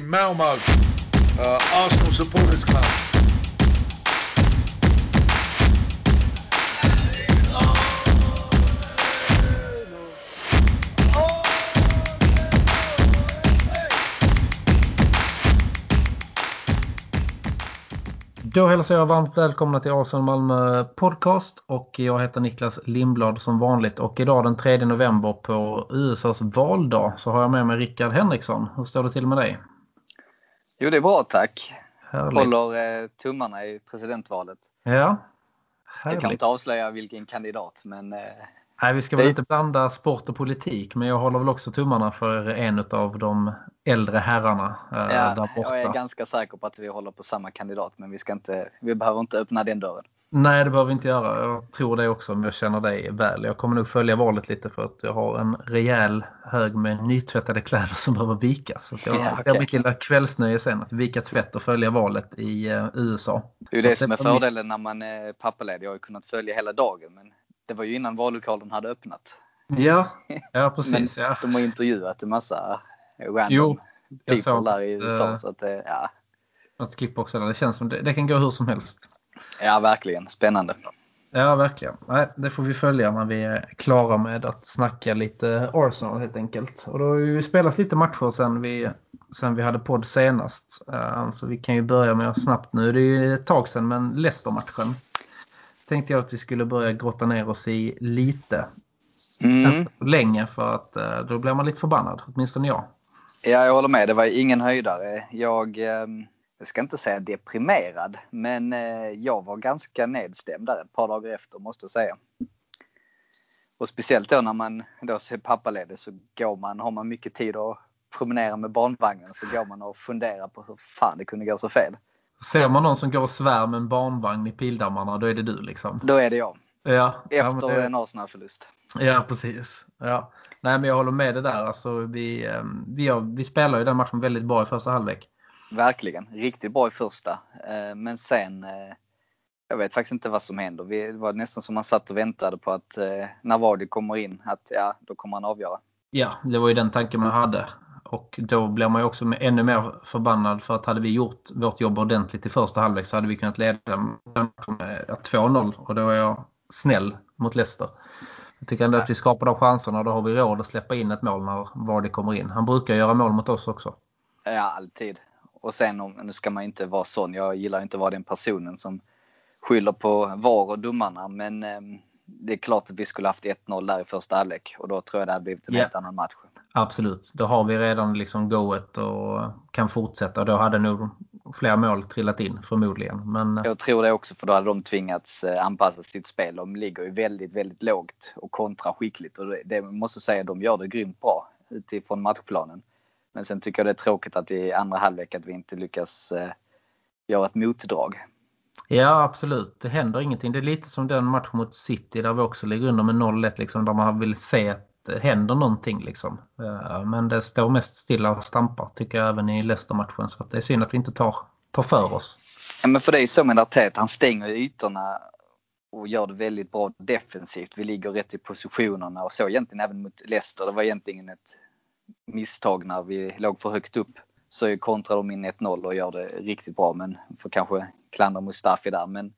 Malmo uh, eh, Arsenal Supporters Club. Då hälsar jag varmt välkomna till Arsenal Malmö Podcast och jag heter Niklas Lindblad som vanligt och idag den 3 november på USAs valdag så har jag med mig Rickard Henriksson. Hur står det till med dig? Jo, det är bra tack. Härligt. Håller eh, tummarna i presidentvalet. Ja, Jag kan härligt. inte avslöja vilken kandidat, men eh, Nej, vi ska väl Det- inte blanda sport och politik men jag håller väl också tummarna för en av de äldre herrarna eh, ja, där borta. jag är ganska säker på att vi håller på samma kandidat. Men vi, ska inte, vi behöver inte öppna den dörren. Nej, det behöver vi inte göra. Jag tror det också om jag känner dig väl. Jag kommer nog följa valet lite för att jag har en rejäl hög med nytvättade kläder som behöver vikas. Så jag, okej. är mitt lilla kvällsnöje sen att vika tvätt och följa valet i eh, USA. Det är ju det som är fördelen när man är pappaledig. Jag har ju kunnat följa hela dagen. Men det var ju innan vallokalen hade öppnat. Ja, ja precis. Ja. De har intervjuat en massa random Jo, people såg där i USA. eh, Så att, ja, Något klipp också där. Det känns som det, det kan gå hur som helst. Ja, verkligen spännande. Ja, verkligen. Nej, det får vi följa när vi är klara med att snacka lite Arsenal helt enkelt. Och då har ju spelats lite matcher sen vi, sen vi hade podd senast. Eh, Så vi kan ju börja med att snabbt nu. Det är ju ett tag sedan, men Leicester-matchen tänkte jag att vi skulle börja grotta ner oss i lite. Mm. Länge för att eh, då blir man lite förbannad, åtminstone jag. Ja, jag håller med. Det var ingen höjdare. Jag, eh, jag ska inte säga deprimerad, men eh, jag var ganska nedstämd där ett par dagar efter måste jag säga. Och speciellt då när man då ser pappaledig så går man, har man mycket tid att promenera med barnvagnen så går man och funderar på hur fan det kunde gå så fel. Ser man någon som går och svär med en barnvagn i pildammarna, då är det du liksom. Då är det jag. Ja, ja, Efter det- en Arsenal-förlust. Ja, precis. Ja. Nej, men jag håller med det där. Alltså, vi, eh, vi, vi spelar ju den matchen väldigt bra i första halvlek. Verkligen. Riktigt bra i första. Eh, Men sen, eh, jag vet faktiskt inte vad som händer. Det var nästan som man satt och väntade på att eh, när Vardy kommer in, att ja, då kommer han avgöra. Ja, det var ju den tanken man hade. Och då blir man ju också ännu mer förbannad för att hade vi gjort vårt jobb ordentligt i första halvlek så hade vi kunnat leda med ja, 2-0 och då är jag snäll mot Leicester. Jag tycker ändå att vi skapar de chanserna och då har vi råd att släppa in ett mål när Vardy kommer in. Han brukar göra mål mot oss också. Ja, alltid. Och sen, om, nu ska man inte vara sån. Jag gillar inte att vara den personen som skyller på VAR och domarna. Men eh, det är klart att vi skulle haft 1-0 där i första halvlek. Och då tror jag det hade blivit en Ja. helt annan match. Absolut. Då har vi redan liksom goet och kan fortsätta. Då hade nog fler mål trillat in förmodligen. Men Jag tror det också för då hade de tvingats eh, anpassa sitt spel. De ligger ju väldigt, väldigt lågt och kontrar skickligt. Och det, det måste säga, de gör det grymt bra utifrån matchplanen. Men sen tycker jag det är tråkigt att i andra halvlek att vi inte lyckas eh, göra ett motdrag. ja, absolut. Det händer ingenting. Det är lite som den match mot City där vi också ligger under med 0-1. Liksom, där man vill se att det händer någonting. Liksom. Eh, Men det står mest stilla och stampar tycker jag även i Leicester-matchen. Så att det är synd att vi inte tar, tar för oss. Ja, men för det är så med Arteta, han stänger ytorna och gör det väldigt bra defensivt. Vi ligger rätt i positionerna och så egentligen även mot Leicester. Det var egentligen ett misstag när vi låg för högt upp. Så kontrar de in 1-0 och gör det riktigt bra men får kanske klandra Mustafi där. Men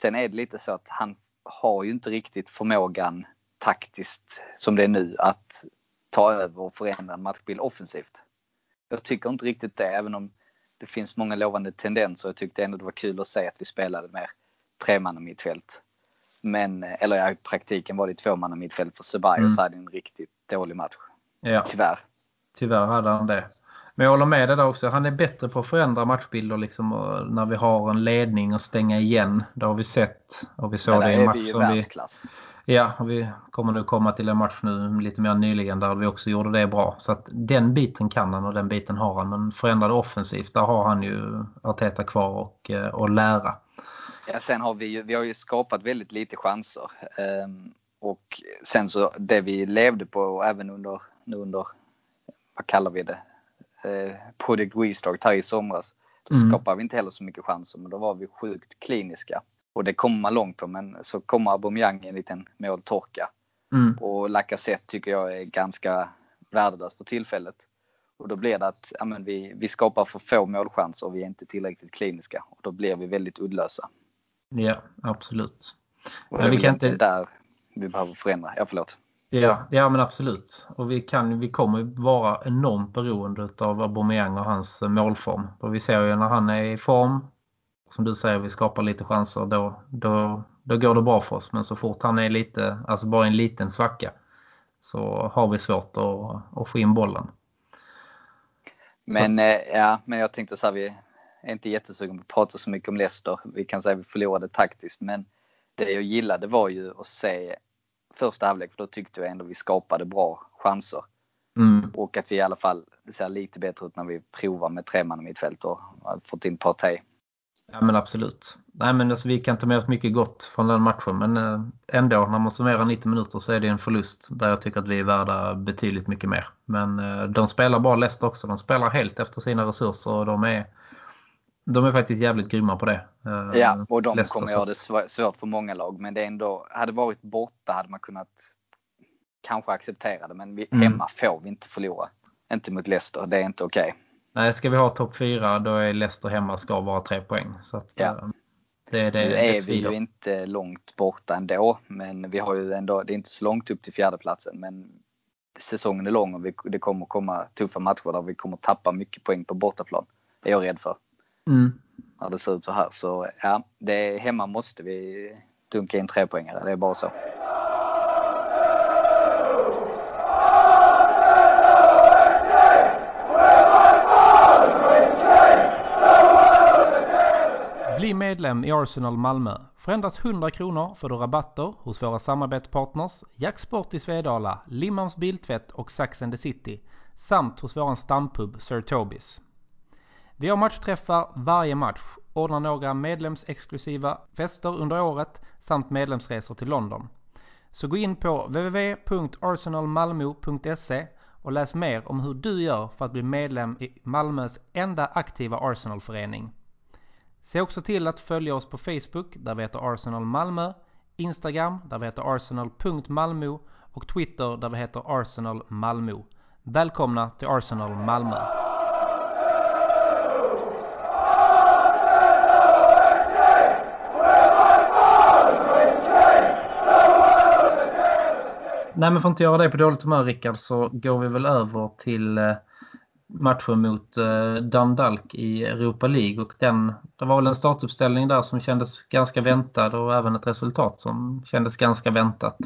sen är det lite så att han har ju inte riktigt förmågan taktiskt som det är nu att ta över och förändra en matchbild offensivt. Jag tycker inte riktigt det även om det finns många lovande tendenser. Jag tyckte ändå det var kul att se att vi spelade mer tremanna mittfält. Men, eller ja, i praktiken var det tvåmanna mittfält för Ceballos Mm. hade en riktigt dålig match. Ja, Tyvärr. tyvärr hade han det. Men jag håller med dig där också. Han är bättre på att förändra matchbilder liksom, när vi har en ledning och stänga igen. Det har vi sett. Och vi såg det i en match vi som vi. Ja, och vi kommer nu komma till en match nu lite mer nyligen där vi också gjorde det bra. Så att den biten kan han och den biten har han. Men förändrade offensivt, där har han ju Arteta kvar och, eh, och lära. Ja, sen har vi ju, vi har ju skapat väldigt lite chanser. Ehm, och sen så det vi levde på även under, nu under, vad kallar vi det? Eh, Project Restart här i somras. Då Mm. skapade vi inte heller så mycket chanser men då var vi sjukt kliniska. Och det kommer man långt på men så kommer Aubameyang i en liten måltorka. Mm. Och Lacazette tycker jag är ganska värdelös för tillfället. Och då blir det att ja, men vi, vi skapar för få målchanser och vi är inte tillräckligt kliniska. Och då blir vi väldigt uddlösa. Ja, absolut. Och det är vi kan inte- där vi behöver förändra. Ja, förlåt. Ja, ja men absolut. Och vi, kan, vi kommer vara enormt beroende av Aubameyang och hans eh, målform. Och vi ser ju när han är i form, som du säger, vi skapar lite chanser, då, då, då går det bra för oss. Men så fort han är lite, alltså bara en liten svacka, så har vi svårt att, att få in bollen. Men, eh, ja, men jag tänkte så här, vi är inte jättesugna på att prata så mycket om Leicester. Vi kan säga att vi förlorade taktiskt, men det jag gillade var ju att se första halvlek, för då tyckte jag ändå vi skapade bra chanser. Mm. Och att vi i alla fall ser lite bättre ut när vi provar med tre man i mittfält och har fått in Partey. Ja men absolut. Nej men alltså, vi kan ta med oss mycket gott från den matchen men eh, ändå när man summerar 90 minuter så är det en förlust där jag tycker att vi är värda betydligt mycket mer. Men eh, de spelar bra Leicester också. De spelar helt efter sina resurser och de är, de är faktiskt jävligt grymma på det. Eh, Ja, och de Leicester, kommer göra det svå- svårt för många lag. Men det är ändå, hade varit borta hade man kunnat kanske acceptera det. Men vi, Mm. hemma får vi inte förlora. Inte mot Leicester, det är inte okej. Nej, ska vi ha topp 4 då är Leicester hemma ska vara tre poäng. Så att, Ja. eh, det, det, Nu det är vi svider. ju inte långt borta ändå, men vi har ju ändå, det är inte så långt upp till fjärdeplatsen. Men säsongen är lång och vi, det kommer komma tuffa matcher där vi kommer tappa mycket poäng på bortaplan. Det är jag rädd för. Mm. När det ser ut så här. Så ja, det är, hemma måste vi dunka in tre poängare. Det är bara så. Bli medlem i Arsenal Malmö. För endast 100 kronor får du rabatter hos våra samarbetspartners Jacksport i Svedala, Limmans Biltvätt och Sax and the City samt hos våran stampub Sir Tobis. Vi har matchträffar varje match, ordnar några medlemsexklusiva fester under året samt medlemsresor till London. Så gå in på www.arsenalmalmo.se och läs mer om hur du gör för att bli medlem i Malmös enda aktiva Arsenalförening. Se också till att följa oss på Facebook där vi heter Arsenal Malmö, Instagram där vi heter arsenal.malmo och Twitter där vi heter Arsenal Malmö. Välkomna till Arsenal Malmö! Nej men för att inte göra dig på dåligt humör Rickard så går vi väl över till eh, matchen mot eh, Dundalk i Europa League och den, det var väl en startuppställning där som kändes ganska väntad och även ett resultat som kändes ganska väntat.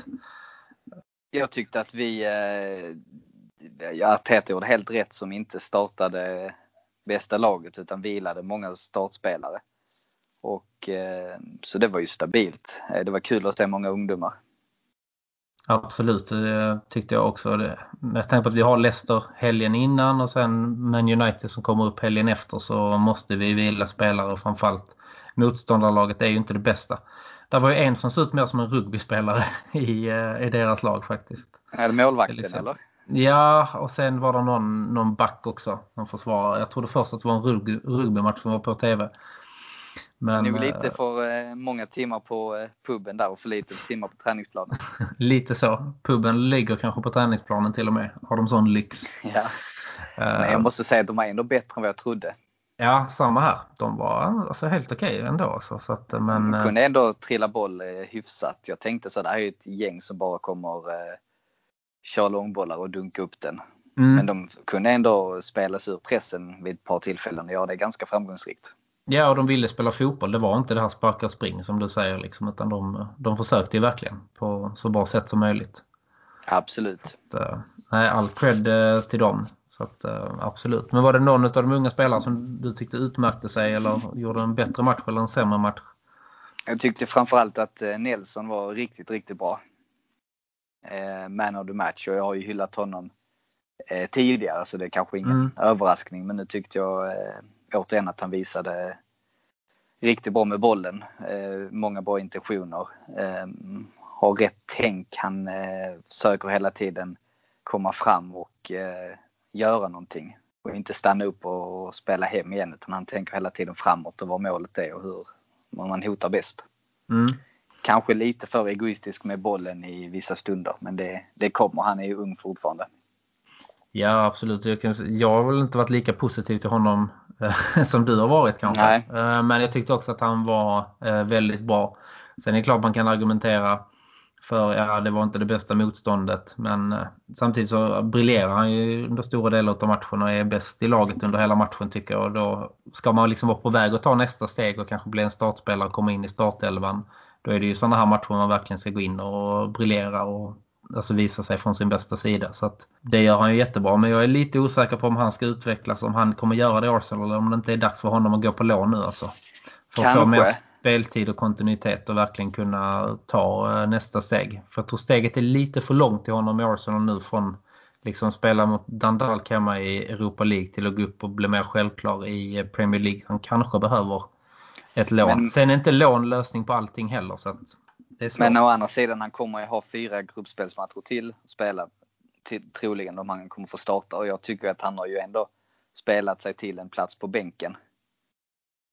Jag tyckte att vi, eh, ja Tete gjorde helt rätt som inte startade bästa laget utan vilade många startspelare. Och, så det var ju stabilt. Det var kul att se många ungdomar. Absolut, det tyckte jag också. Det, med tanke på att vi har Leicester helgen innan och sen Man United som kommer upp helgen efter så måste vi vila spelare och framförallt motståndarlaget är ju inte det bästa. Det var ju en som såg ut mer som en rugbyspelare i, eh, i deras lag faktiskt. Är det målvakten exempel. eller? Ja, och sen var det någon, någon back också, någon försvarare. Jag trodde först att det var en rugby, rugbymatch som var på TV. Men Nog lite eh, för eh, många timmar på eh, puben där och för lite timmar på träningsplanen. lite så. Puben ligger kanske på träningsplanen till och med. Har de sån lyx? Ja. Men jag måste säga att de är ändå bättre än vad jag trodde. Ja, samma här. De var alltså helt okej ändå. Alltså, så att, men, De kunde ändå trilla boll hyfsat. Jag tänkte så det här är ju ett gäng som bara kommer eh, köra långbollar och dunka upp den. mm, Men de kunde ändå spela sig ur pressen vid ett par tillfällen och göra det ganska framgångsrikt. Ja, och de ville spela fotboll. Det var inte det här sparka och spring som du säger. Liksom, utan de, de försökte ju verkligen på så bra sätt som möjligt. Absolut. Så, eh, nej, all cred eh, till dem. Så att, eh, absolut. Men var det någon av de unga spelarna som du tyckte utmärkte sig eller gjorde en bättre match eller en sämre match? Jag tyckte framförallt att Nelson var riktigt, riktigt bra. Man of the match och jag har ju hyllat honom tidigare så det är kanske ingen Mm. överraskning. Men nu tyckte jag återigen att han visade riktigt bra med bollen. Eh, många bra intentioner. Eh, har rätt tänk. Han eh, söker hela tiden komma fram och eh, göra någonting. Och inte stanna upp och spela hem igen utan han tänker hela tiden framåt och vad målet är och hur man hotar bäst. Mm. Kanske lite för egoistisk med bollen i vissa stunder men det, det kommer. Han är ju ung fortfarande. Ja absolut. Jag, kan, jag har väl inte varit lika positiv till honom som du har varit kanske. Nej. Men jag tyckte också att han var väldigt bra. Sen är det klart man kan argumentera för ja, det var inte det bästa motståndet. Men eh, samtidigt så briljerar han ju under stora delar av matchen och är bäst i laget under hela matchen tycker jag. Och då ska man liksom vara på väg att ta nästa steg och kanske bli en startspelare och komma in i startelvan. Då är det ju sådana här matcher man verkligen ska gå in och briljera och alltså visa sig från sin bästa sida. Så att det gör han ju jättebra. Men jag är lite osäker på om han ska utvecklas, om han kommer göra det i Arsenal eller om det inte är dags för honom att gå på lån nu alltså. För Kanske speltid och kontinuitet och verkligen kunna ta eh, nästa steg. För jag tror steget är lite för långt till honom i Arsenal nu från liksom spela mot Dundalk hemma i Europa League till att gå upp och bli mer självklar i eh, Premier League. Han kanske behöver ett lån. Men, Sen är inte lån lösning på allting heller. Så är men å andra sidan, han kommer ju ha fyra gruppspelsmatcher till att spela. Till, troligen om han kommer få starta och jag tycker att han har ju ändå spelat sig till en plats på bänken.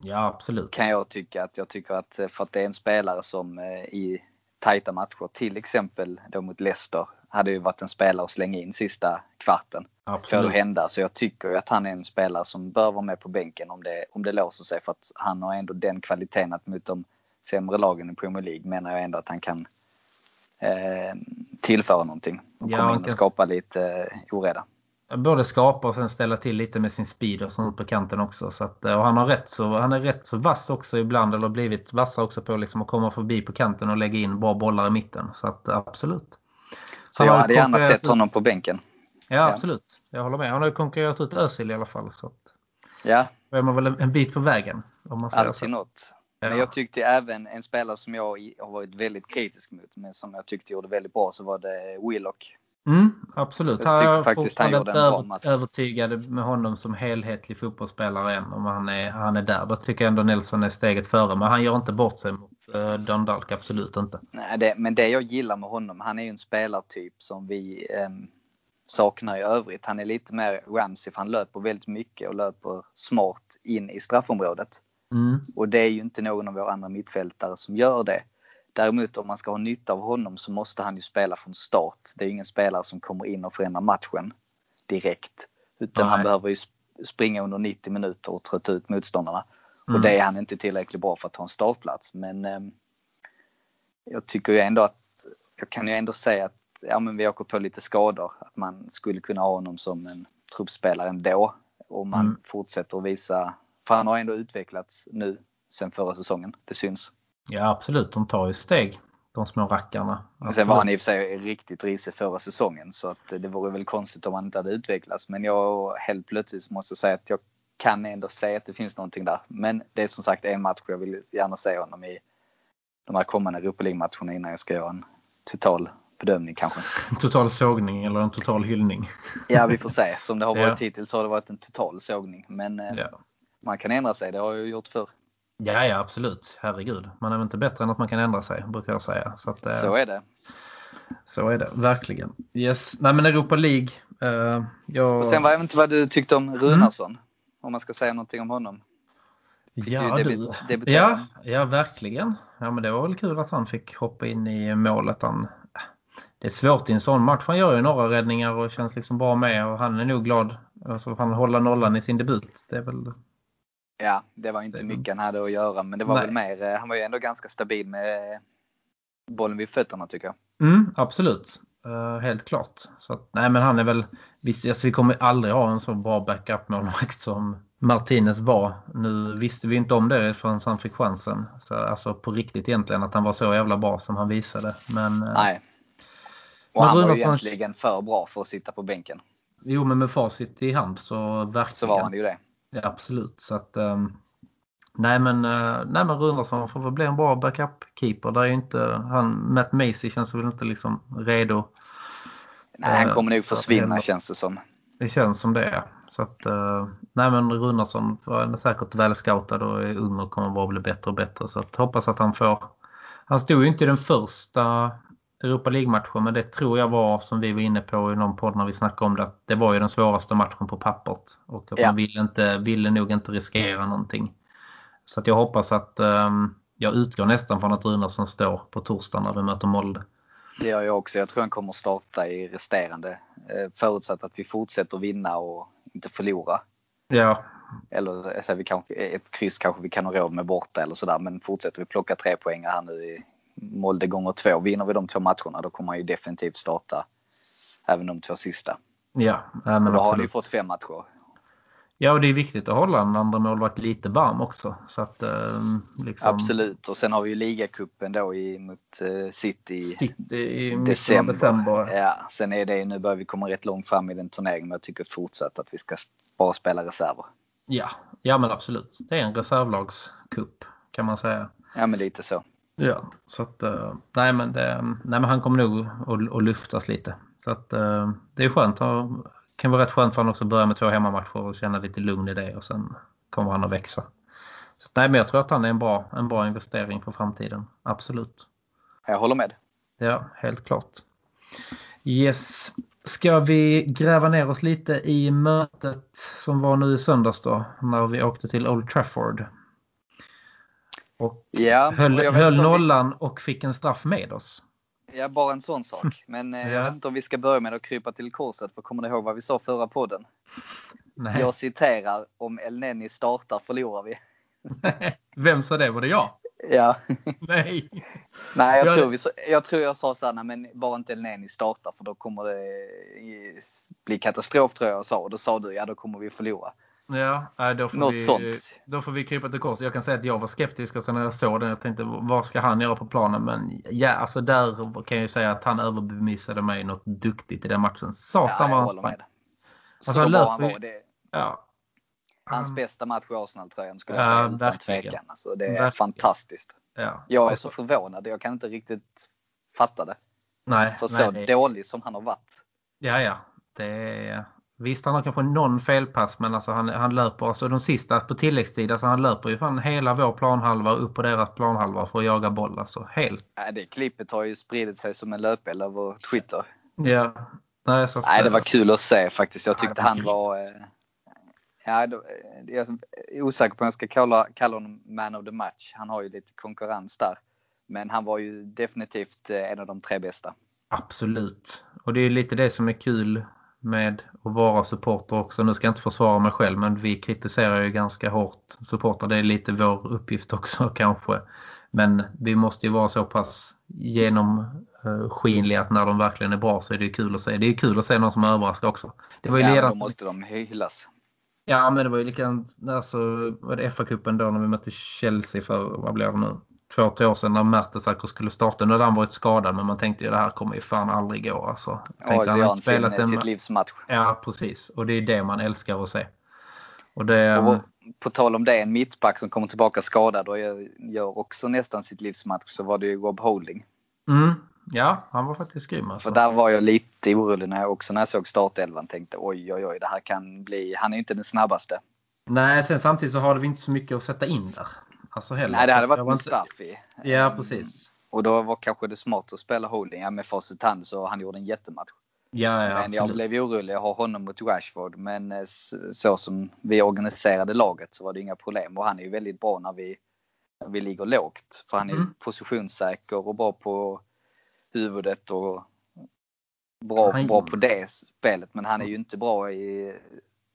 Ja, absolut. Kan jag tycka. att Jag tycker att eh, för att det är en spelare som eh, i tajta matcher, till exempel då mot Leicester, hade ju varit en spelare att slänga in sista kvarten. Absolut. För att hända. Så jag tycker ju att han är en spelare som bör vara med på bänken om det, om det låser sig. För att han har ändå den kvaliteten att mot de sämre lagen i Premier League menar jag ändå att han kan eh, tillföra någonting. Och ja, komma in och skapa lite eh, oreda både skapa och sen ställa till lite med sin speed och sånt på kanten också. Så att, och han, har rätt så, han är rätt så vass också ibland eller blivit vassa också på liksom att komma förbi på kanten och lägga in bra bollar i mitten. Så att absolut. Så jag hade gärna sett honom på bänken. Ja, ja, absolut. Jag håller med. Han har ju konkurrerat ut Özil i alla fall. Så att, ja. Då är man väl en bit på vägen. Om man Alltid något. Ja. Men jag tyckte även en spelare som jag har varit väldigt kritisk mot, men som jag tyckte gjorde väldigt bra, så var det Willock Mm, absolut. Jag tyckte jag faktiskt han gjorde en bra match. övertygad med honom som helhetlig fotbollsspelare än om han är, han är där. Då tycker jag ändå Nelson är steget före. Men han gör inte bort sig mot uh, Dundalk, absolut inte. Nej, det, men det jag gillar med honom, han är ju en spelartyp som vi um, saknar i övrigt. Han är lite mer Ramsey för han löper väldigt mycket och löper smart in i straffområdet. Mm. Och det är ju inte någon av våra andra mittfältare som gör det. Däremot om man ska ha nytta av honom så måste han ju spela från start. Det är ingen spelare som kommer in och förändrar matchen direkt. Utan Nej. han behöver ju springa under 90 minuter och trötta ut motståndarna. Mm. Och det är han inte tillräckligt bra för att ta en startplats. Men eh, jag tycker ju ändå att, jag kan ju ändå säga att ja, men vi åker på lite skador. Att man skulle kunna ha honom som en truppspelare ändå. Om man mm. fortsätter att visa, för han har ändå utvecklats nu sen förra säsongen. Det syns. Ja absolut, de tar ju steg. De små rackarna. Absolut. Sen var han i och för sig riktigt risig förra säsongen så att det vore väl konstigt om han inte hade utvecklats. Men jag helt plötsligt måste säga att jag kan ändå säga att det finns någonting där. Men det är som sagt en match jag vill gärna se honom i de här kommande Europa League-matcherna innan jag ska göra en total bedömning kanske. En total sågning eller en total hyllning? Ja, vi får se. Som det har varit ja. hittills har det varit en total sågning. Men eh, ja. Man kan ändra sig, det har jag gjort förr. Ja, ja absolut. Herregud. Man är väl inte bättre än att man kan ändra sig, brukar jag säga. Så, att, eh, så är det. Så är det, verkligen. Yes. Nej men Europa League. Eh, jag... Och sen var jag inte vad du tyckte om Runarsson. Mm. Om man ska säga någonting om honom. Ja, du, du. ja, ja, verkligen. Ja, men det var väl kul att han fick hoppa in i målet. Han, det är svårt i en sån match. Han gör ju några räddningar och känns liksom bra med och han är nog glad. Alltså, han håller nollan i sin debut. Det är väl Ja, det var inte mycket han hade att göra men det var Nej. väl mer, eh, han var ju ändå ganska stabil med bollen vid fötterna tycker jag. Mm, absolut, uh, helt klart. Så att, nej men han är väl, vi, alltså, vi kommer aldrig ha en så bra backup-målvakt som Martinez var. Nu visste vi inte om det förrän han fick chansen. Så, alltså på riktigt egentligen att han var så jävla bra som han visade. Men, nej. Och han var ju egentligen för bra för att sitta på bänken. Jo men med facit i hand så verkligen. Så var han ju det. Ja, absolut. Så att, um, nej men, uh, nej men får väl bli en bra backup-keeper. Där är inte, han, Matt Macy känns väl inte liksom redo. Nej, han kommer nog försvinna känns det som. Det känns som det är. Så att, uh, nej men Runarsson är säkert väl scoutad och är ung och kommer bara bli bättre och bättre. Så att, hoppas att han får. Han stod ju inte i den första Europa League-matchen men det tror jag var som vi var inne på i någon podd när vi snackade om det. Att det var ju den svåraste matchen på pappret och att ja. man ville, inte, ville nog inte riskera någonting. Så att jag hoppas att um, jag utgår nästan från att Runarsson står på torsdag när vi möter Molde. Det gör jag också. Jag tror han kommer starta i resterande. Eh, förutsatt att vi fortsätter vinna och inte förlora. Ja, Eller så vi kanske, ett kryss kanske vi kan ha råd med borta eller sådär. Men fortsätter vi plocka tre poäng här nu i Molde gånger två. Vinner vi de två matcherna då kommer han ju definitivt starta även de två sista. ja, Och men då har han ju fått fem matcher. Ja, och det är viktigt att hålla en andra målvakt lite varm också. Så att, eh, liksom, Absolut. Och sen har vi ju ligacupen då i, mot eh, City. City i december. december. Ja, sen är det nu börjar vi komma rätt långt fram i den turneringen men jag tycker fortsatt att vi ska bara spela reserver. Ja, ja men absolut. Det är en reservlagscup kan man säga. Ja men lite så. Ja, så att eh, nej men, det, nej men han kommer nog att, att lyftas lite. Så att eh, det är skönt. Det kan vara rätt skönt för honom också att börja med två hemmamatcher och känna lite lugn i det och sen kommer han att växa. Så, nej men jag tror att han är en bra, en bra investering för framtiden. Absolut. Jag håller med. Ja, helt klart. Yes. Ska vi gräva ner oss lite i mötet som var nu i söndags då när vi åkte till Old Trafford? Och Ja, höll, och jag höll om vi- nollan och fick en straff med oss. Ja, bara en sån sak. Men eh, jag Ja. vet inte om vi ska börja med att krypa till korset för kommer ni ihåg vad vi sa förra podden? Nej. Jag citerar om El Neni startar förlorar vi. Vem sa det? Var det jag? Ja. Nej. Nej, jag, Ja, tror vi, jag tror jag sa så här, nej men bara inte El Neni startar för då kommer det eh, bli katastrof tror jag jag sa. Och då sa du, ja då kommer vi förlora. Ja, då får Något vi, sånt. Då får vi krypa till kors. Jag kan säga att jag var skeptisk alltså när jag såg den. Jag tänkte vad ska han göra på planen? Men ja, alltså där kan jag ju säga att han överbevisade mig något duktigt i den matchen. Satan Ja, vad han sprang. Alltså, han bra han var. Det, Ja. hans Han- bästa match i Arsenal-tröjan skulle jag Ja, säga utan verkligen. tvekan. Alltså, det är Verkligen. fantastiskt. ja. Jag är Alltså, så förvånad. Jag kan inte riktigt fatta det. Nej, För nej, så det- dålig som han har varit. Ja, ja. Det är... Visst, han har kanske någon felpass, men alltså han, han löper, alltså de sista på tilläggstid, alltså han löper ju fan hela vår planhalva upp på deras planhalva för att jaga boll. Alltså helt. Nej, det klippet har ju spridit sig som en löpeld över Twitter. Ja. Nej, så Nej, det var kul att se faktiskt. Jag Ja, tyckte han var... eh, Ja, då, eh, jag är osäker på om jag ska kalla, kalla honom man of the match. Han har ju lite konkurrens där. Men han var ju definitivt eh, en av de tre bästa. Absolut. Och det är lite det som är kul med att vara supporter också. Nu ska jag inte försvara mig själv men vi kritiserar ju ganska hårt supporter. Det är lite vår uppgift också kanske. Men vi måste ju vara så pass genomskinliga att när de verkligen är bra så är det ju kul att se. Det är ju kul att se någon som överraskar också. Det var ju Ja, då måste de hyllas. Ja men det var ju likadant alltså, var det FA-cupen då när vi mötte Chelsea för, vad blir det nu? Två, tre år sedan när Mertesacker skulle starta. Nu hade han varit skadad men man tänkte ju det här kommer ju fan aldrig gå alltså. Så han har spelat sin, en... sitt livs match. Ja precis och det är det man älskar att se. Och det, Och på tal om det, en mittback som kommer tillbaka skadad och gör, gör också nästan sitt livs match så var det ju Rob Holding. mm, ja han var faktiskt grym alltså. För där var jag lite orolig när jag också när jag såg startelvan tänkte oj oj oj det här kan bli, han är ju inte den snabbaste. Nej sen samtidigt så har vi inte så mycket att sätta in där. Alltså heller. Nej det hade varit en straff i. Ja Mm. precis. Och då var kanske det smart att spela Holding. Ja med facit hand så han gjorde en jättematch. Ja, ja men jag blev orolig. Jag har honom mot Rashford. Men eh, så som vi organiserade laget så var det inga problem. Och han är ju väldigt bra när vi, när vi ligger lågt. För han är Mm. positionssäker och bra på huvudet och bra, Han- bra på det spelet. Men han är ju inte bra i,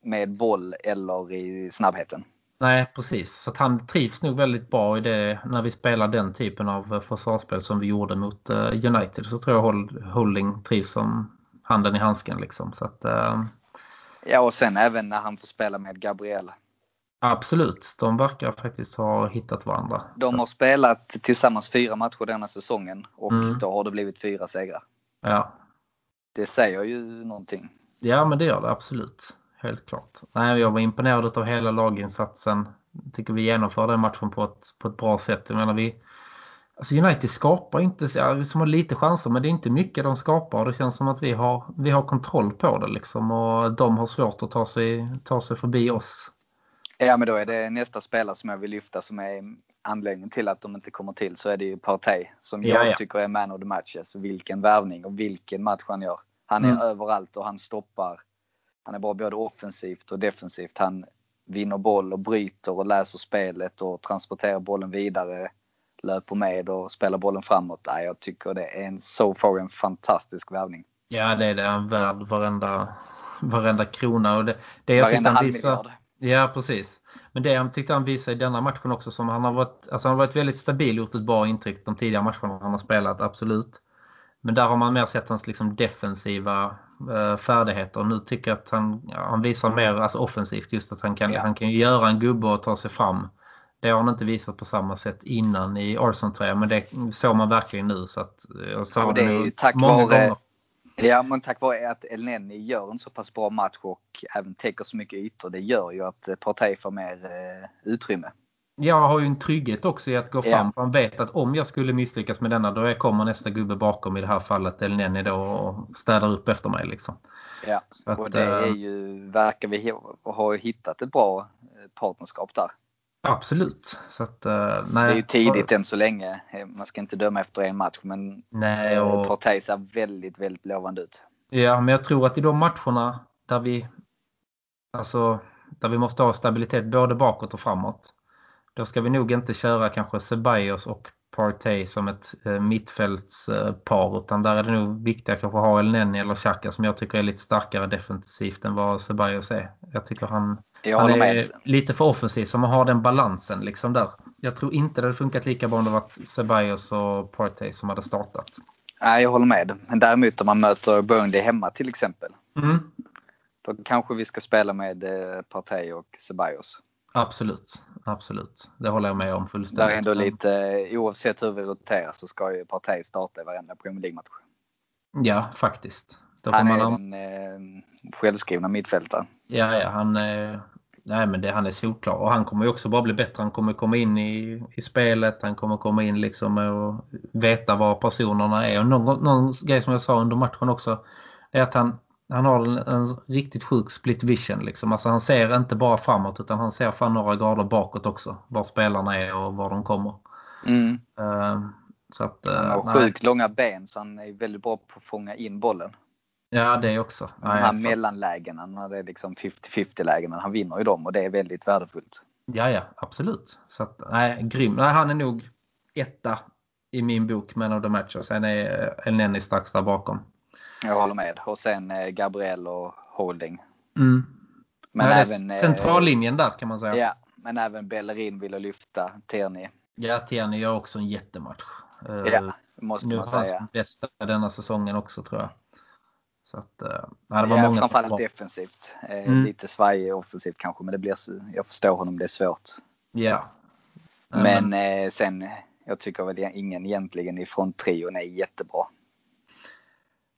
med boll eller i snabbheten. Nej, precis. Så han trivs nog väldigt bra i det när vi spelar den typen av eh, försvarsspel som vi gjorde mot eh, United. Så tror jag Hold- Holding trivs som handen i handsken liksom. Så att eh, Ja och sen även när han får spela med Gabriel. absolut, de verkar faktiskt ha hittat varandra. De så, har spelat tillsammans fyra matcher denna säsongen och Mm. då har det blivit fyra segrar. ja. Det säger ju någonting. ja, men det gör det absolut. Helt klart. Nej, jag var imponerad av hela laginsatsen. Jag tycker vi genomför den matchen på ett, på ett bra sätt. Jag menar, vi, Alltså United skapar inte, som har lite chanser men det är inte mycket de skapar. Det känns som att vi har, vi har kontroll på det liksom och de har svårt att ta sig, ta sig förbi oss. Ja men då är det nästa spelare som jag vill lyfta som är anledningen till att de inte kommer till så är det ju Partey som Ja, jag ja. tycker är man of the match. Alltså vilken värvning och vilken match han gör. Han är Mm. överallt och han stoppar. Han är bra både offensivt och defensivt. Han vinner boll och bryter och läser spelet och transporterar bollen vidare. löper med och spelar bollen framåt. Nej, jag tycker det är en so far en fantastisk värvning. Ja, det är det. Han är värd varenda, varenda krona. Och det, det jag Varenda han halvmiljard. Ja, precis. Men det han tyckte han visade i denna matchen också som han har varit, alltså han har varit väldigt stabil, gjort ett bra intryck de tidigare matcherna han har spelat, absolut. Men där har man mer sett hans liksom defensiva färdigheter. Nu tycker jag att han, han visar mer alltså offensivt just att han kan, Ja. han kan göra en gubbe och ta sig fram. Det har han inte visat på samma sätt innan i Arsenal-tröjan men det såg man verkligen nu. Så att, eh, jag såg Ja, det är ju tack många vare- gånger. Ja, men tack vare att Elneny gör en så pass bra match och även täcker så mycket ytor. Det gör ju att eh, Partey får mer eh, utrymme. Jag har ju en trygghet också i att gå fram. För han vet att om jag skulle misslyckas med denna då är- kommer nästa gubbe bakom i det här fallet El Neni då och städar upp efter mig. Liksom. Ja, att, och det är eh, ju, verkar vi ha- hittat ett bra eh, partnerskap där. Absolut. Så att, eh, nej, Det är ju tidigt än så länge. Man ska inte döma efter en match men Nej, och, Partey ser väldigt, väldigt lovande ut. ja, men jag tror att i de matcherna där vi alltså, där vi måste ha stabilitet både bakåt och framåt. Då ska vi nog inte köra kanske Ceballos och Partey som ett eh, mittfältspar utan där är det nog viktigare kanske att ha El Neni eller Xhaka som jag tycker är lite starkare defensivt än vad Ceballos är. Jag tycker han, Jag han är med. lite för offensiv som har den balansen liksom där. Jag tror inte det hade funkat lika bra om det varit Ceballos och Partey som hade startat. Nej, jag håller med. Men däremot om man möter Burnley hemma till exempel. Mm. Då kanske vi ska spela med eh, Partey och Ceballos. Absolut, absolut. Det håller jag med om fullständigt. Där är ändå lite, eh, oavsett hur vi roterar så ska ju Partey starta i varenda Premier League-match. Ja, faktiskt. Då Han man är an- den eh, självskrivna mittfältaren. Ja, ja, han är, nej, men det, han är solklar. Och han kommer ju också bara bli bättre. Han kommer komma in i, i spelet. Han kommer komma in liksom och veta var personerna är. Och någon, någon grej som jag sa under matchen också. är att han, han har en, en riktigt sjuk split vision. Liksom. Alltså han ser inte bara framåt utan han ser fan några grader bakåt också. Var spelarna är och var de kommer. Mm. Eh, så att, eh, Han har nej. sjukt långa ben så han är väldigt bra på att fånga in bollen. Ja, det också. De Nej, här fan. mellanlägena, när det är liksom 50-50 lägena, han vinner ju dem och det är väldigt värdefullt. Ja, ja, absolut. Så att, nej, grym. Nej, han är nog etta i min bok, Man of the Match. Och sen är El Neni strax där bakom. Jag håller med. Och sen eh, Gabriel och Holding. Mm. Men även, eh, centrallinjen där kan man säga. Ja, men även Bellerin vill lyfta Tierney. Ja, Tierney gör också en jättematch. Eh, Ja, måste nu man hans säga. bästa denna säsongen också tror jag. Så att, nej, det var Ja, många som framförallt bra. defensivt. Mm. Lite svajig offensivt kanske, men det blir, jag förstår honom, det är svårt. Ja. Men eh, sen, jag tycker väl ingen egentligen ifrån trion är jättebra.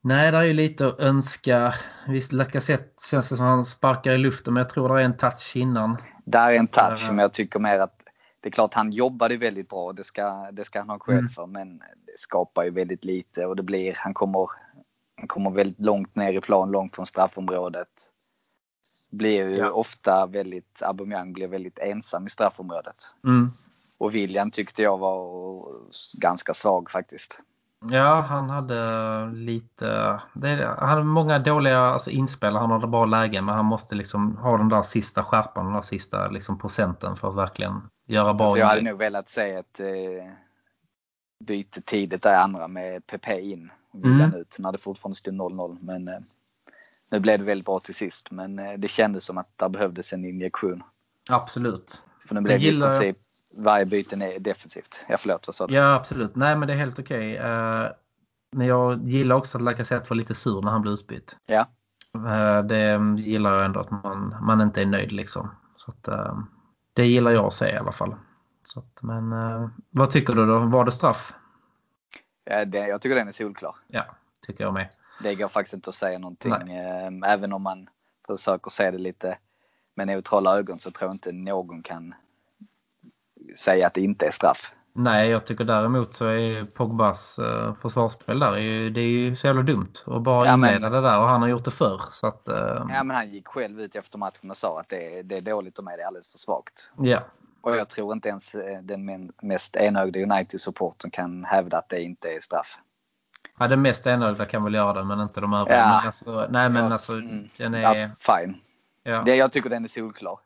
Nej, det är ju lite att önska. Visst, Lacazette känns det som han sparkar i luften, men jag tror det är en touch innan. Där är en touch Ja. som jag tycker mer att det är klart han jobbade väldigt bra, det ska, det ska han ha cred Mm. för, men det skapar ju väldigt lite och det blir, han kommer, han kommer väldigt långt ner i plan, långt från straffområdet. Blir ju Ja. ofta väldigt, Aubameyang blir väldigt ensam i straffområdet. Mm. Och William tyckte jag var ganska svag faktiskt. Ja, han hade lite... Det, han hade många dåliga alltså, inspel. Han hade bra lägen men han måste liksom ha den där sista skärpan, den där sista liksom, procenten för att verkligen göra bra Så jag hade nog velat se ett eh, byte tidigt där andra med Pepe in och Mm. ut när det fortfarande stod 0-0. Men eh, nu blev det väldigt bra till sist. Men eh, det kändes som att där behövdes en injektion. Absolut. För nu blev det i princip varje byte är defensivt. Ja förlåt, vad sa du? Ja, absolut. Nej, men det är helt okej. Eh, men jag gillar också att Lacazette var lite sur när han blev utbytt. Ja. Eh, det gillar jag ändå att man, man inte är nöjd liksom. Så att, eh, det gillar jag att se i alla fall. Så att, men vad tycker du då? Var det straff? Ja, det, jag tycker den är solklar. Ja, tycker jag med. Det går faktiskt inte att säga någonting. Eh, även om man försöker se det lite med neutrala ögon så tror jag inte någon kan säga att det inte är straff. Nej, jag tycker däremot så är Pogbas eh, försvarsspel där, det är ju så jävla dumt. att bara Ja, men- inleda det där och han har gjort det förr. Så att, eh, Ja men han gick själv ut efter matchen och sa att det, det är dåligt och mig, det är alldeles för svagt. ja. Och jag tror inte ens eh, den men- mest enögda United-supporten kan hävda att det inte är straff. ja, det mest enögda kan väl göra det men inte de övriga. Ja. Men alltså, nej men Ja, alltså mm. den Ja, är... fine. Ja, Det, jag tycker den är solklar.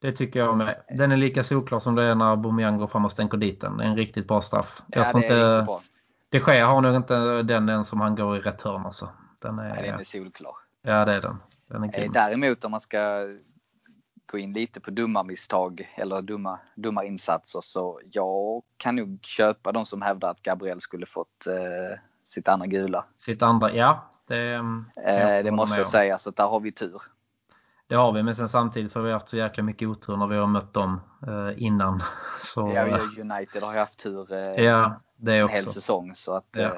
Det tycker jag med. Den är lika solklar som det är när Aubameyang går fram och stänker dit den. Det är en riktigt bra straff. Ja, jag tror det är inte, riktigt bra. De Gea har nog inte den än som han går i rätt hörn alltså. Den är, Nej, den är solklar. Ja, det är den. Den är Eh, grym. Däremot om man ska gå in lite på dumma misstag eller dumma, dumma insatser så jag kan nog köpa de som hävdar att Gabriel skulle fått eh, sitt andra gula. Sitt andra, ja. Det, mm, Eh, det måste jag säga, så där har vi tur. Det har vi, men sen samtidigt så har vi haft så jäkla mycket otur när vi har mött dem eh, innan. Så, Ja, har United har ju haft tur eh, ja, det en hel också. säsong så att Ja. eh,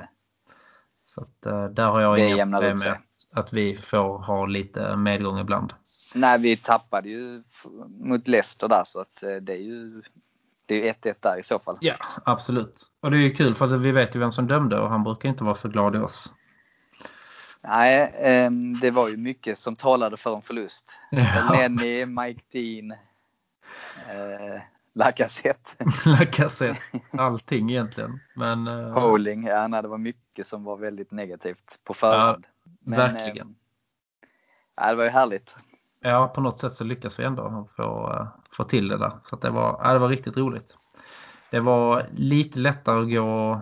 Så att, eh, där har jag inga problem med att, vi får ha lite medgång ibland. Nej, vi tappade ju mot Leicester där så att eh, det är ju det är ju 1-1 där i så fall. Ja, absolut. Och det är ju kul för att vi vet ju vem som dömde och han brukar inte vara så glad i oss. Nej, ehm, det var ju mycket som talade för en förlust. Ja. Lenny, Mike Dean, eh, Lacazette, Lacazette, allting egentligen. Men eh, Holding. Ja, nej, det var mycket som var väldigt negativt på förhand. Men, verkligen. ehm, ja, det var ju härligt. ja, på något sätt så lyckas vi ändå få, eh, få till det där. Så det, var, ja, det var riktigt roligt. Det var lite lättare att gå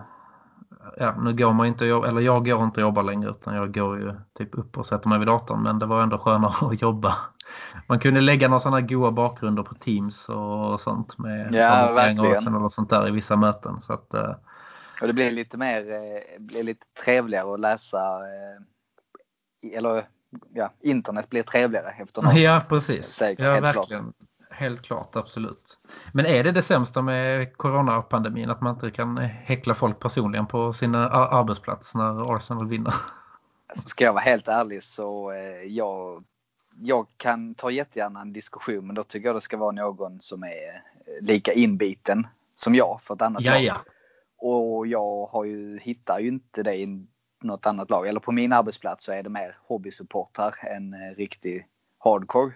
Ja, nu går man inte jobba, eller jag går inte och jobbar längre utan jag går ju typ upp och sätter mig vid datorn men det var ändå skönare att jobba. Man kunde lägga några sådana goa bakgrunder på Teams och sånt med Ja, verkligen. Sånt där i vissa möten. Så att, eh, Och det blev lite mer, eh, blev lite trevligare att läsa, eh, eller ja, internet blir trevligare efter något. Ja, precis. Säkert, ja, verkligen. Helt klart, absolut. Men är det det sämsta med coronapandemin att man inte kan häckla folk personligen på sin ar- arbetsplats när Arsenal vinner? Alltså, ska jag vara helt ärlig så eh, jag, jag kan ta jättegärna en diskussion men då tycker jag det ska vara någon som är eh, lika inbiten som jag för ett annat Ja, lag. Och jag har ju, hittar ju inte det i något annat lag. Eller på min arbetsplats så är det mer hobbysupportrar än eh, riktig hardcore.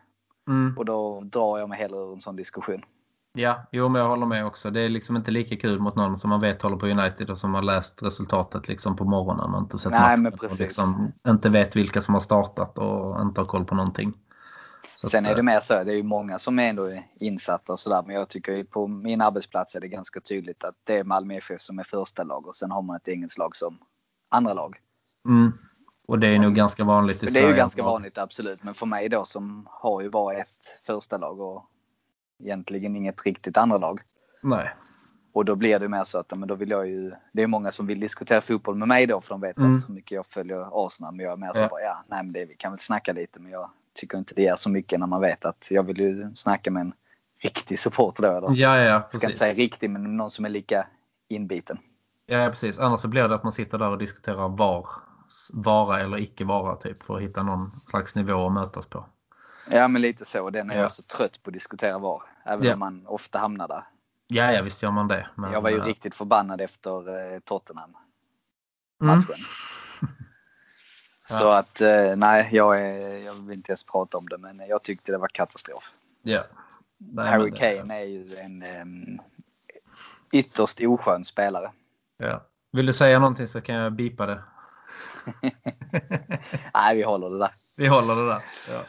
Mm. Och då drar jag mig hellre ur en sån diskussion. Ja, jo men jag håller med också. Det är liksom inte lika kul mot någon som man vet håller på United och som har läst resultatet liksom på morgonen och inte sett Nej, matchen och liksom inte vet vilka som har startat och inte har koll på någonting. Så Sen att, är det eh, mer så, det är ju många som är ändå insatta och sådär. Men jag tycker på min arbetsplats är det ganska tydligt att det är Malmö FF som är första lag och sen har man ett engelskt lag som andra lag. Mm. Och det är nog ganska vanligt i Det är Sverige. ju ganska vanligt absolut. Men för mig då som har ju bara ett första lag och egentligen inget riktigt andra lag. Nej. Och då blir det mer så att men då vill jag ju, det är många som vill diskutera fotboll med mig då för de vet Mm. att hur mycket jag följer Arsenal. Men jag är mer så Ja. bara, ja, nej men det, vi kan väl snacka lite men jag tycker inte det ger så mycket när man vet att jag vill ju snacka med en riktig supporter då. Eller? Ja, ja, Jag ska inte precis. säga riktig men någon som är lika inbiten. Ja, precis. Annars så blir det att man sitter där och diskuterar var, vara eller icke vara typ för att hitta någon slags nivå att mötas på. Ja men lite så. Den är Ja. jag så trött på att diskutera var. Även Ja. om man ofta hamnar där. Ja, ja, visst gör man det. Men, jag var ju eh, riktigt förbannad efter eh, Tottenham mm. matchen. Så att eh, nej, jag, är, jag vill inte ens prata om det men jag tyckte det var katastrof. Ja. Nej, Harry Kane är ju en um, ytterst oskön spelare. Ja. Vill du säga någonting så kan jag bipa det. nej, vi håller det där. Vi håller det där. Ja,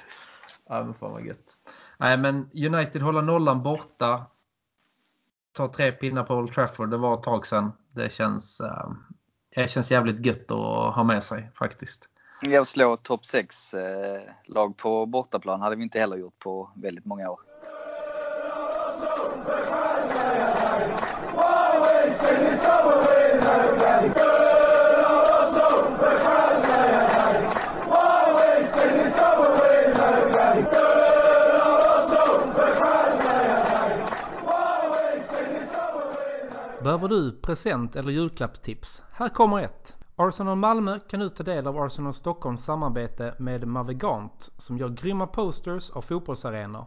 ja men fan vad gött. Nej, men United håller nollan borta. Tar tre pinnar på Old Trafford. Det var ett tag sedan. Det känns, eh, det känns jävligt gött att ha med sig faktiskt. Jag slår topp 6 eh, lag på bortaplan hade vi inte heller gjort på väldigt många år. Behöver du present eller julklappstips? Här kommer ett. Arsenal Malmö kan nu ta del av Arsenal Stockholms samarbete med Mavegant som gör grymma posters av fotbollsarenor.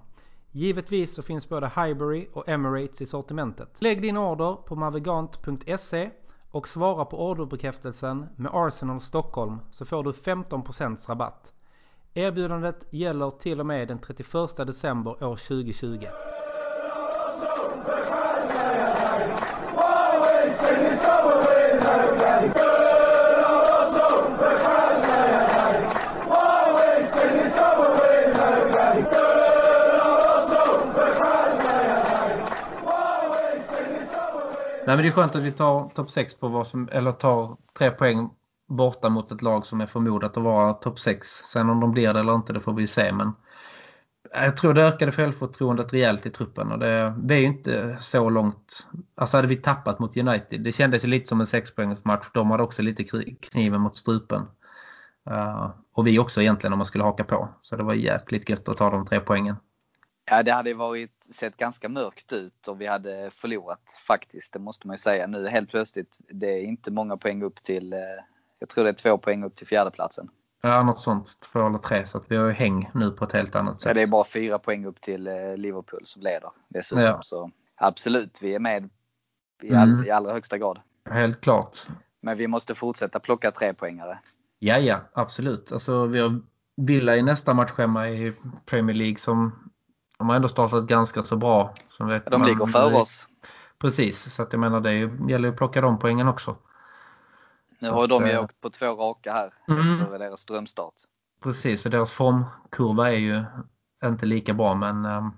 Givetvis så finns både Highbury och Emirates i sortimentet. Lägg din order på mavegant.se och svara på orderbekräftelsen med Arsenal Stockholm så får du 15% rabatt. Erbjudandet gäller till och med den 31 december år 2020. Nej, men det är skönt att vi tar topp 6 på vad som, eller tar tre poäng borta mot ett lag som är förmodat att vara topp 6. Sen om de blir det eller inte, det får vi se. Men jag tror det ökade självförtroendet rejält i truppen och det, det är ju inte så långt. Alltså hade vi tappat mot United, det kändes lite som en sexpoängsmatch. De hade också lite kniven mot strupen. Uh, och vi också egentligen om man skulle haka på. Så det var jäkligt gött att ta de tre poängen. Ja, det hade varit, sett ganska mörkt ut och vi hade förlorat faktiskt. Det måste man ju säga. Nu helt plötsligt, det är inte många poäng upp till, eh, jag tror det är två poäng upp till fjärdeplatsen. Ja, något sånt. Två eller tre. Så vi har ju häng nu på ett helt annat sätt. Ja, det är bara fyra poäng upp till eh, Liverpool som leder dessutom. Ja. Så absolut, vi är med i, all, mm. i allra högsta grad. Helt klart. Men vi måste fortsätta plocka tre poängare. Ja, ja, absolut. Alltså, vi har Villa i nästa matchschema i Premier League som de har ändå startat ganska så bra. Som vet de ligger före oss. Precis, så att jag menar det gäller ju att plocka de poängen också. Nu så har att, de ju äh, åkt på två raka här mm. efter deras drömstart. Precis, och deras formkurva är ju inte lika bra men... Um,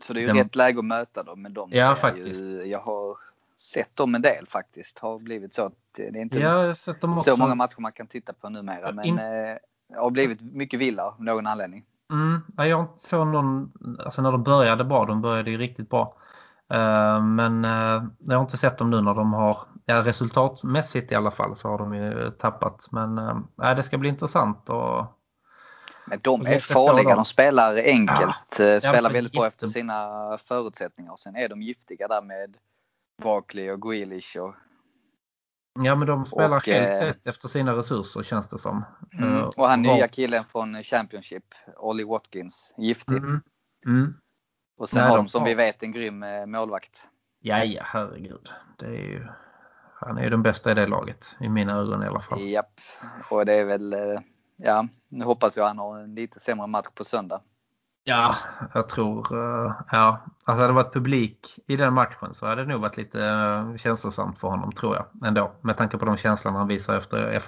så det är ju den... rätt läge att möta dem. Men de ja, faktiskt. Ju, jag har sett dem en del faktiskt. Har blivit så att det är inte ja, så många matcher man kan titta på numera. Men In... eh, det har blivit mycket villa av någon anledning. Mm, jag såg någon, alltså när de började bra, de började ju riktigt bra. Uh, men uh, jag har inte sett dem nu när de har, ja, resultatmässigt i alla fall så har de ju tappat. Men uh, det ska bli intressant. Och, men de är farliga, de spelar enkelt, ja, spelar väldigt bra efter sina förutsättningar. Sen är de giftiga där med Barkley och Grealish och Ja men de spelar och, helt eh, rätt efter sina resurser känns det som. Mm. Eh, och han nya killen från Championship, Ollie Watkins, giftig. Mm. Mm. Och sen Nej, har de som har... vi vet en grym eh, målvakt. Ja, ja herregud. Det är ju, han är ju den bästa i det laget, i mina ögon i alla fall. Japp, och det är väl, ja, nu hoppas jag han har en lite sämre match på söndag. Ja, jag tror, eh, ja, alltså hade det varit publik i den matchen så hade det nog varit lite eh, känslosamt för honom tror jag ändå. Med tanke på de känslorna han visar efter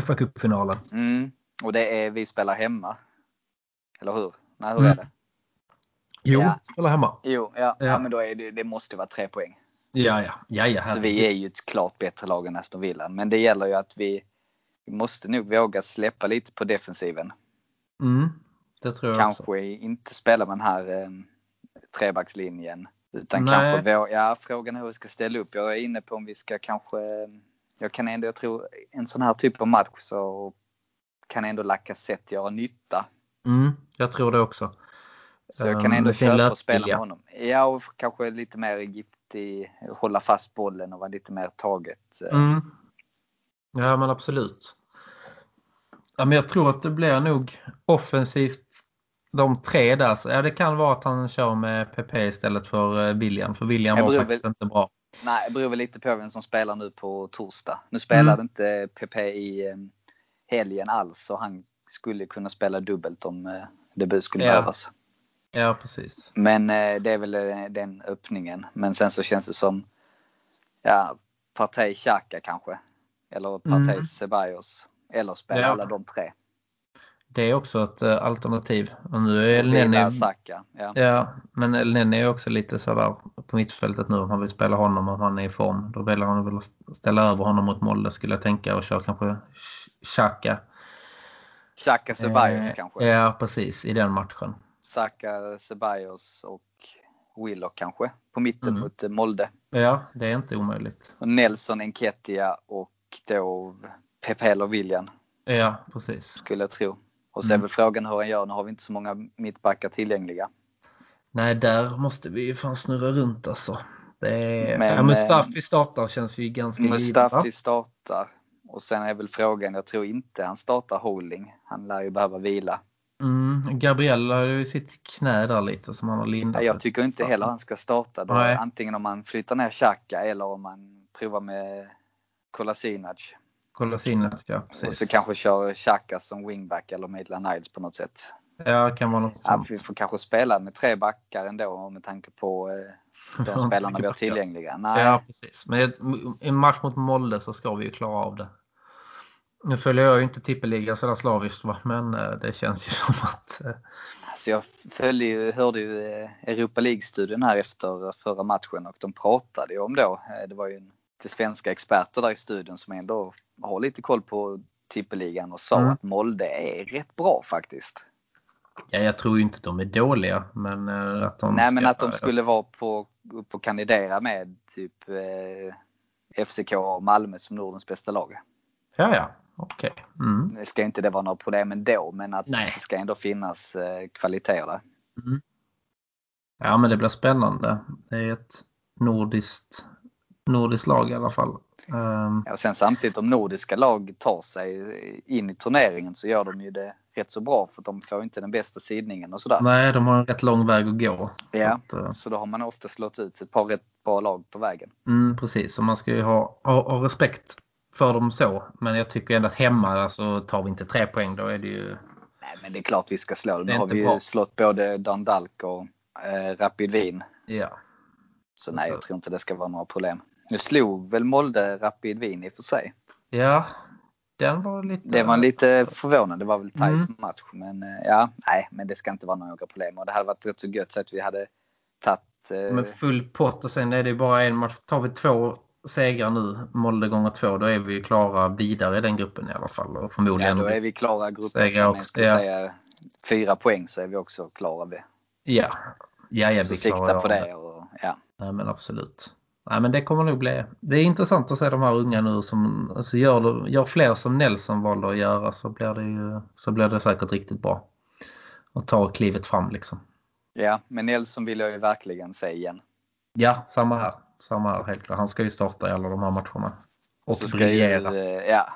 fa Cup-finalen. Mm. Och det är vi spelar hemma. Eller hur? Nej, hur mm. är det? Jo, ja. spelar hemma. Jo, ja. ja. ja men då är det, det måste vara tre poäng. Ja, ja. ja, ja så vi är ju ett klart bättre lag än Aston Villa. Men det gäller ju att vi, vi måste nog våga släppa lite på defensiven. Mm. Det tror jag kanske också. inte spela med den här eh, trebackslinjen. Utan Nej. kanske, ja frågan är hur vi ska ställa upp. Jag är inne på om vi ska kanske, jag kan ändå, jag tror en sån här typ av match så kan ändå Lacazette göra nytta. Mm, jag tror det också. Så jag kan ändå um, köpa och spela med honom. Ja, och kanske lite mer giftig, hålla fast bollen och vara lite mer taget. Eh. Mm. Ja, men absolut. Ja, men jag tror att det blir nog offensivt de tre där, så, ja det kan vara att han kör med PP istället för eh, William. För William var faktiskt väl, inte bra. Nej, det beror väl lite på vem som spelar nu på torsdag. Nu spelade mm. inte PP i eh, helgen alls så han skulle kunna spela dubbelt om eh, det skulle ja. behövas. Ja, precis. Men det är väl den öppningen. Men sen så känns det som ja, Partey Xhaka kanske. Eller Partey mm. Ceballos. Eller spela ja. alla de tre. Det är också ett uh, alternativ. Och nu är Elneny, Saka, ja. ja. men Elneny är också lite sådär på mittfältet nu om han vill spela honom om han är i form. Då väljer han väl att ställa över honom mot Molde skulle jag tänka och köra kanske Xhaka. Xhaka Ceballos eh, kanske? Ja precis, i den matchen. Saka, Ceballos och Willock kanske på mitten mm. mot Molde. Ja, det är inte omöjligt. Och Nelson Enketia och då Pepe eller William. Ja, precis. Skulle jag tro. Och så är mm. väl frågan hur han gör. Nu har vi inte så många mittbackar tillgängliga. Nej, där måste vi ju fan snurra runt alltså. Är, Men, ja, Mustafi eh, startar känns ju ganska Mustafi givet, startar. Och sen är väl frågan, jag tror inte han startar Holding. Han lär ju behöva vila. Mm, Gabriel har ju sitt knä där lite som han har lindat. Jag tycker inte heller han ska starta. Då, antingen om man flyttar ner Xhaka eller om man provar med Kolasinac. Kolasinac, ja precis. Och så kanske kör Xhaka som wingback eller Maitland Niles på något sätt. Ja, kan vara något sånt. Ja, vi får kanske spela med tre backar ändå med tanke på eh, de spelarna vi har tillgängliga. Nej. Ja, precis. Men i en match mot Molde så ska vi ju klara av det. Nu följer jag ju inte tippeligan sådär slaviskt va? men eh, det känns ju som att... eh, Alltså jag följde ju, hörde ju Europa League-studien här efter förra matchen och de pratade ju om då, det var ju lite svenska experter där i studion som ändå har lite koll på tippeligan och sa Mm. att Molde är rätt bra faktiskt. Ja, jag tror inte att de är dåliga men eh, att de Nej men ska- att de skulle vara på, upp och kandidera med typ eh, FCK och Malmö som Nordens bästa lag. Ja, ja. Okej. Mm. Det ska inte det vara några problem ändå men att Nej. det ska ändå finnas eh, kvaliteter där. Ja, men det blir spännande. Det är ett nordiskt, nordiskt lag i alla fall. Ehm, Ja, och sen samtidigt om nordiska lag tar sig in i turneringen så gör de ju det rätt så bra för de får inte den bästa sidningen och sådär. nej, de har en rätt lång väg att gå. Så Ja. att, eh, Så då har man ofta slått ut ett par rätt bra lag på vägen. mm, precis, så man ska ju ha, ha, ha respekt för dem så. Men jag tycker ändå att hemma alltså, tar vi inte tre poäng då är det ju... Nej men det är klart vi ska slå dem. Nu har vi ju bra. slått både Dundalk och eh, Rapid Wien. Ja. Så nej jag tror inte det ska vara några problem. Nu slog väl Molde Rapid Wien i och för sig. Ja, den var lite... Det var lite förvånande. Det var väl tajt Mm. match. Men eh, ja, nej men det ska inte vara några problem. Och det hade varit rätt så gött så att vi hade tagit eh, med full pott och sen är det ju bara en match. Tar vi två segrar nu, Molde gånger två, då är vi klara vidare i den gruppen i alla fall. Och Ja, förmodligen... då är vi klara gruppen. Segrar också, skulle ja. säga fyra poäng så är vi också klara det. Ja, ja, ja Så vi klarar sikta på det. Och, ja. Nej men absolut. Nej men det kommer nog bli. Det är intressant att se de här unga nu som alltså gör, gör fler som Nelson valde att göra så blir det ju så blir det säkert riktigt bra. Och ta klivet fram liksom. ja, men Nelson vill jag ju verkligen se igen. Ja, samma här. Samma här helt klart. Han ska ju starta i alla de här matcherna. Och så ska ju, ja,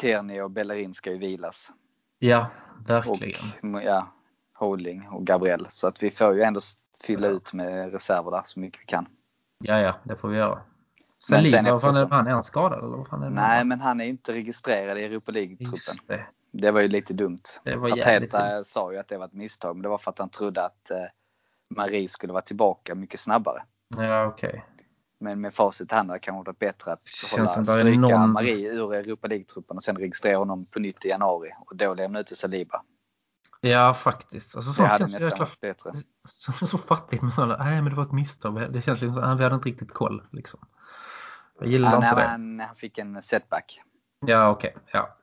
Terni och Bellerin ska ju vilas. Ja, Och verkligen. ja, Holding och Gabriel. Så att vi får ju ändå fylla ut med reserver där så mycket vi kan. Ja, ja, det får vi göra. Men sen Saliba, vad fan är han? Är han skadad eller vad fan är? Nej, men han är inte registrerad i Europa League-truppen. Det. Det var ju lite dumt. Det var jävligt Arteta sa ju att det var ett misstag, men det var för att han trodde att eh, Marie skulle vara tillbaka mycket snabbare. Ja, okej. Men med facit i hand hade det kanske varit bättre att hålla, stryka någon- Marie ur Europa League-truppen och sen registrera honom på nytt i januari och då lämna ut till Saliba. Ja, faktiskt. Alltså, Det sånt hade känns nästan jäkla bättre. så, så fattigt. Men så, nej, men det var ett misstag. Det känns liksom som vi hade inte riktigt koll. Liksom. Jag gillar Han, inte det. han, han fick en setback. Ja, okej. Ja.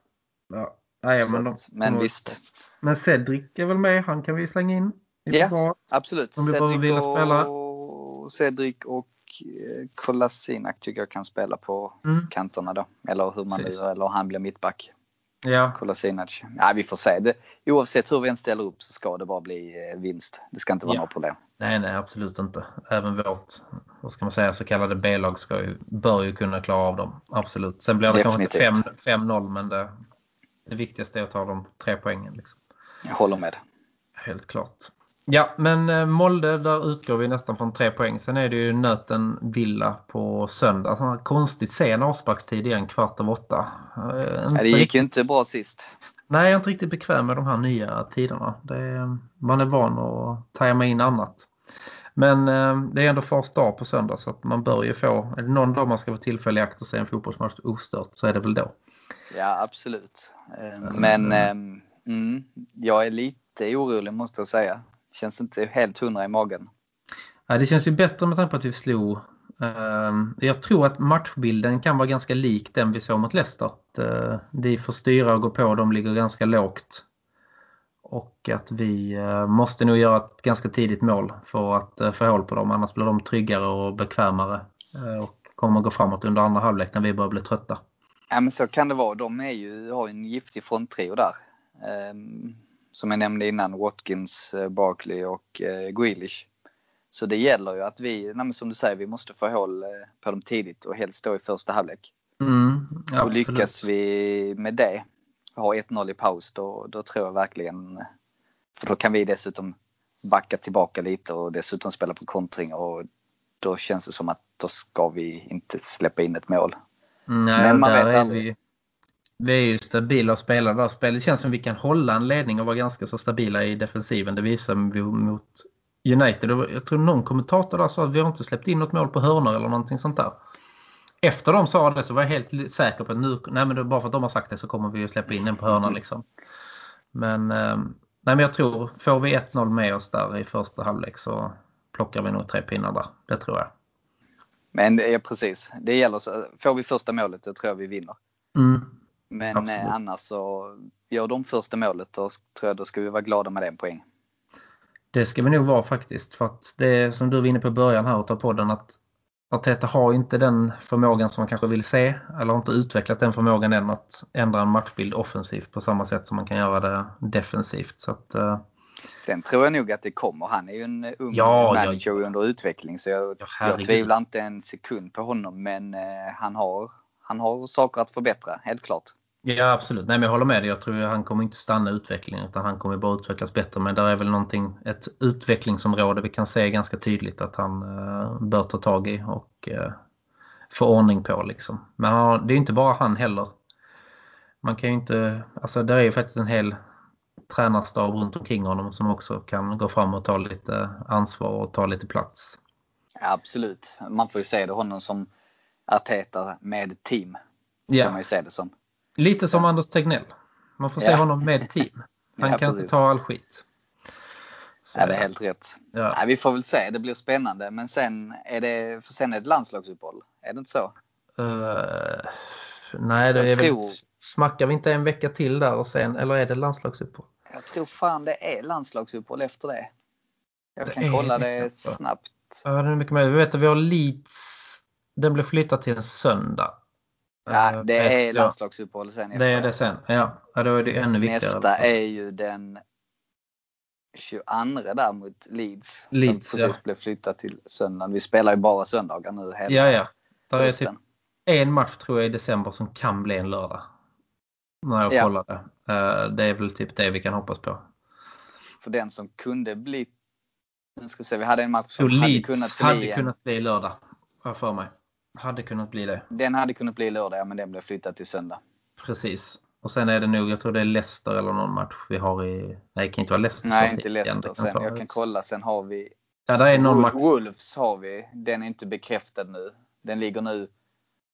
Ja. Nej, Så men, att- men visst, men Cedric är väl med. Han kan vi slänga in. Ja. försvar. absolut. Om vi bara vill spela. och, Cedric och eh, Kolasinac tycker jag kan spela på Mm. kanterna då. Eller hur man nu, eller han blir mittback. Ja, Kolasinac. Ja, vi får se. Det, oavsett hur vi än ställer upp så ska det bara bli eh, vinst. Det ska inte vara Ja. några problem. nej, nej, absolut inte. Även vårt, vad ska man säga, så kallade B-lag bör ju kunna klara av dem. Absolut. Sen blir det kanske inte Definitivt. 5 5-0, men det, det viktigaste är att ta de tre poängen. Liksom. Jag håller med. Helt klart. Ja, men eh, Molde, där utgår vi nästan från tre poäng. Sen är det ju Nöten Villa på söndag. Sån här konstigt sen avsparkstid igen, kvart över åtta. Eh, inte det gick ju riktigt- inte bra sist. Nej, jag är inte riktigt bekväm med de här nya tiderna. Är, man är van att tajma in annat. Men eh, det är ändå fars dag på söndag så att man bör ju få, är det någon dag man ska få tillfälle i akt och se en fotbollsmatch ostört så är det väl då. Ja, absolut. Men ehm, mm, jag är lite orolig måste jag säga. Känns inte helt hundra i magen. Ja, det känns ju bättre med tanke på att vi slog. ehm, jag tror att matchbilden kan vara ganska lik den vi såg mot Leicester. Att, eh, vi får styra och gå på, de ligger ganska lågt. Och att vi eh, måste nog göra ett ganska tidigt mål för att uh, få hål på dem. Annars blir de tryggare och bekvämare. eh, och kommer gå framåt under andra halvlek när vi börjar bli trötta. Ja, men så kan det vara. De är ju, har ju en giftig fronttrio där. Som jag nämnde innan, Watkins, eh, Barkley och eh, Grealish. Så det gäller ju att vi, nej, som du säger, vi måste få hål eh, på dem tidigt och helst då i första halvlek. Mm, och absolut. lyckas vi med det, ha 1-0 i paus, då, då tror jag verkligen, för då kan vi dessutom backa tillbaka lite och dessutom spela på kontring och då känns det som att då ska vi inte släppa in ett mål. Nej, Men man vet aldrig. vi, vi är ju stabila spelare där. Spelet känns som vi kan hålla en ledning och vara ganska så stabila i defensiven. Det visar vi mot United. Jag tror någon kommentator där sa att vi har inte släppt in något mål på hörnor eller någonting sånt där. efter de sa det så var jag helt säker på att nu, nej men bara för att de har sagt det så kommer vi att släppa in den på hörnan liksom. Men, eh, nej men jag tror, får vi 1-0 med oss där i första halvlek så plockar vi nog tre pinnar där. Det tror jag. Men ja, precis, det gäller så. Får vi första målet då tror jag vi vinner. Mm. Men Absolut. eh, annars så gör de första målet då tror jag då ska vi vara glada med den poäng. Det ska vi nog vara faktiskt. För att det är som du var inne på i början här av podden att Arteta har inte den förmågan som man kanske vill se. Eller har inte utvecklat den förmågan än att ändra en matchbild offensivt på samma sätt som man kan göra det defensivt. Så att, eh, Sen tror jag nog att det kommer. Han är ju en ung Ja, manager ja. under utveckling så jag, Ja, jag tvivlar inte en sekund på honom. Men eh, han, har, han har saker att förbättra, helt klart. Ja absolut, nej men jag håller med dig. Jag tror att han kommer inte stanna i utvecklingen utan han kommer bara utvecklas bättre. Men där är väl någonting, ett utvecklingsområde vi kan se ganska tydligt att han eh, bör ta tag i och eh, få ordning på liksom. Men han, det är inte bara han heller. Man kan ju inte, alltså det är ju faktiskt en hel tränarstab runt omkring honom som också kan gå fram och ta lite ansvar och ta lite plats. Ja, absolut. Man får ju se det honom som Arteta med team. Kan Ja, man ju se det som. Lite som Anders Tegnell. Man får se Ja. honom med team. Han Ja, kan inte precis. ta all skit. Så Ja, det är helt rätt. Ja. Nej, vi får väl se. Det blir spännande. Men sen är det, för sen är det landslagsuppehåll. Är det inte så? Eh, nej, det Jag är tror- väl, smackar vi inte en vecka till där och sen, eller är det landslagsuppehåll? Jag tror fan det är landslagsuppehåll efter det. Jag Det kan kolla det det kanske. snabbt. Ja, det är mycket mer. Vi vet att vi har Leeds. Den blev flyttad till en söndag. Ja, Eh, det är landslagsuppehåll sen efter. Det är det sen. Ja, ja då är det ännu viktigare. Nästa är ju den 22 där mot Leeds. Leeds, som precis ja. blev flyttat till söndagen. Vi spelar ju bara söndagar nu hela Ja, ja. Där är typ en match tror jag i december som kan bli en lördag. När jag Ja. kollade. Eh, Det är väl typ det vi kan hoppas på. För den som kunde bli nu ska vi se, vi hade en match som hade kunnat bli hade kunnat bli lördag. Har jag för mig. Hade kunnat bli det. Den hade kunnat bli lördag, men den blev flyttad till söndag. Precis. Och sen är det nog, jag tror det är Leicester eller någon match vi har i... Nej, det kan inte vara Leicester Nej, inte. Leicester. Sen, jag kan kolla, sen har vi Ja, det är någon match. Wolves har vi. Den är inte bekräftad nu. Den ligger nu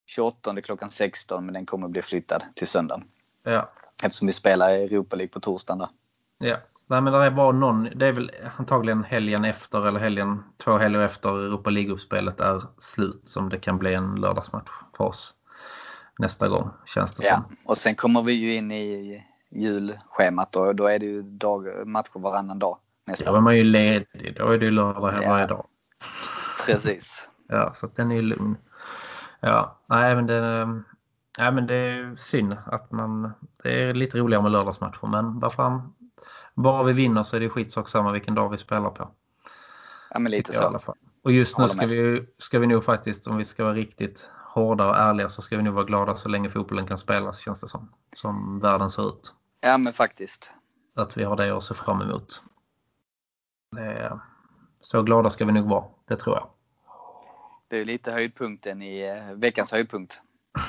28 klockan 16 men den kommer bli flyttad till söndagen. Ja. Eftersom vi spelar i Europa League på torsdagen där. Ja. Nej, men det bara någon, det är väl antagligen helgen efter eller helgen, två helger efter Europa League-uppspelet är slut som det kan bli en lördagsmatch för oss nästa gång känns det Ja. som. Och sen kommer vi ju in i julschemat och då är det ju dag, matcher varannan dag Då är man ju ledig, då är det ju lördag Ja. varje dag. Precis. Ja, så den är ju lugn. Ja, nej men det, nej, men det är synd att man, det är lite roligare med lördagsmatcher men vad fan, bara vi vinner så är det skitsak samma vilken dag vi spelar på. Ja men lite jag i alla så. fall. Och just nu ska vi, ska vi nog faktiskt, om vi ska vara riktigt hårda och ärliga, så ska vi nog vara glada så länge fotbollen kan spelas känns det som. Som världen ser ut. Ja men faktiskt. Att vi har det att se fram emot. Det så glada ska vi nog vara, det tror jag. Det är lite höjdpunkten i eh, veckans höjdpunkt.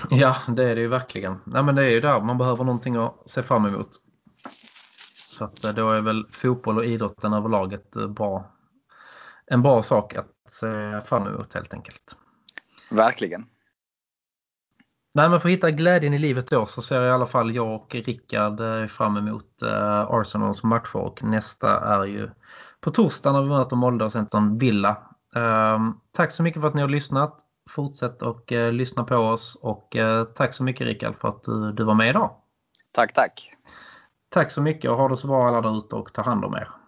Ja, det är det ju verkligen. Nej, men det är ju där man behöver någonting att se fram emot. Så att eh, då är väl fotboll och idrotten överlag ett eh, bra, en bra sak att se fram emot helt enkelt. Verkligen. Nej, men för att hitta glädjen i livet då så ser i alla fall jag och Rickard eh, fram emot Arsenals matcher och nästa är ju på torsdag när vi möter Molde och Centern Villa. Ehm, tack så mycket för att ni har lyssnat. Fortsätt och eh, lyssna på oss och eh, tack så mycket Rickard för att du, du var med idag. Tack tack. Tack så mycket och ha det så bra alla där ute och ta hand om er.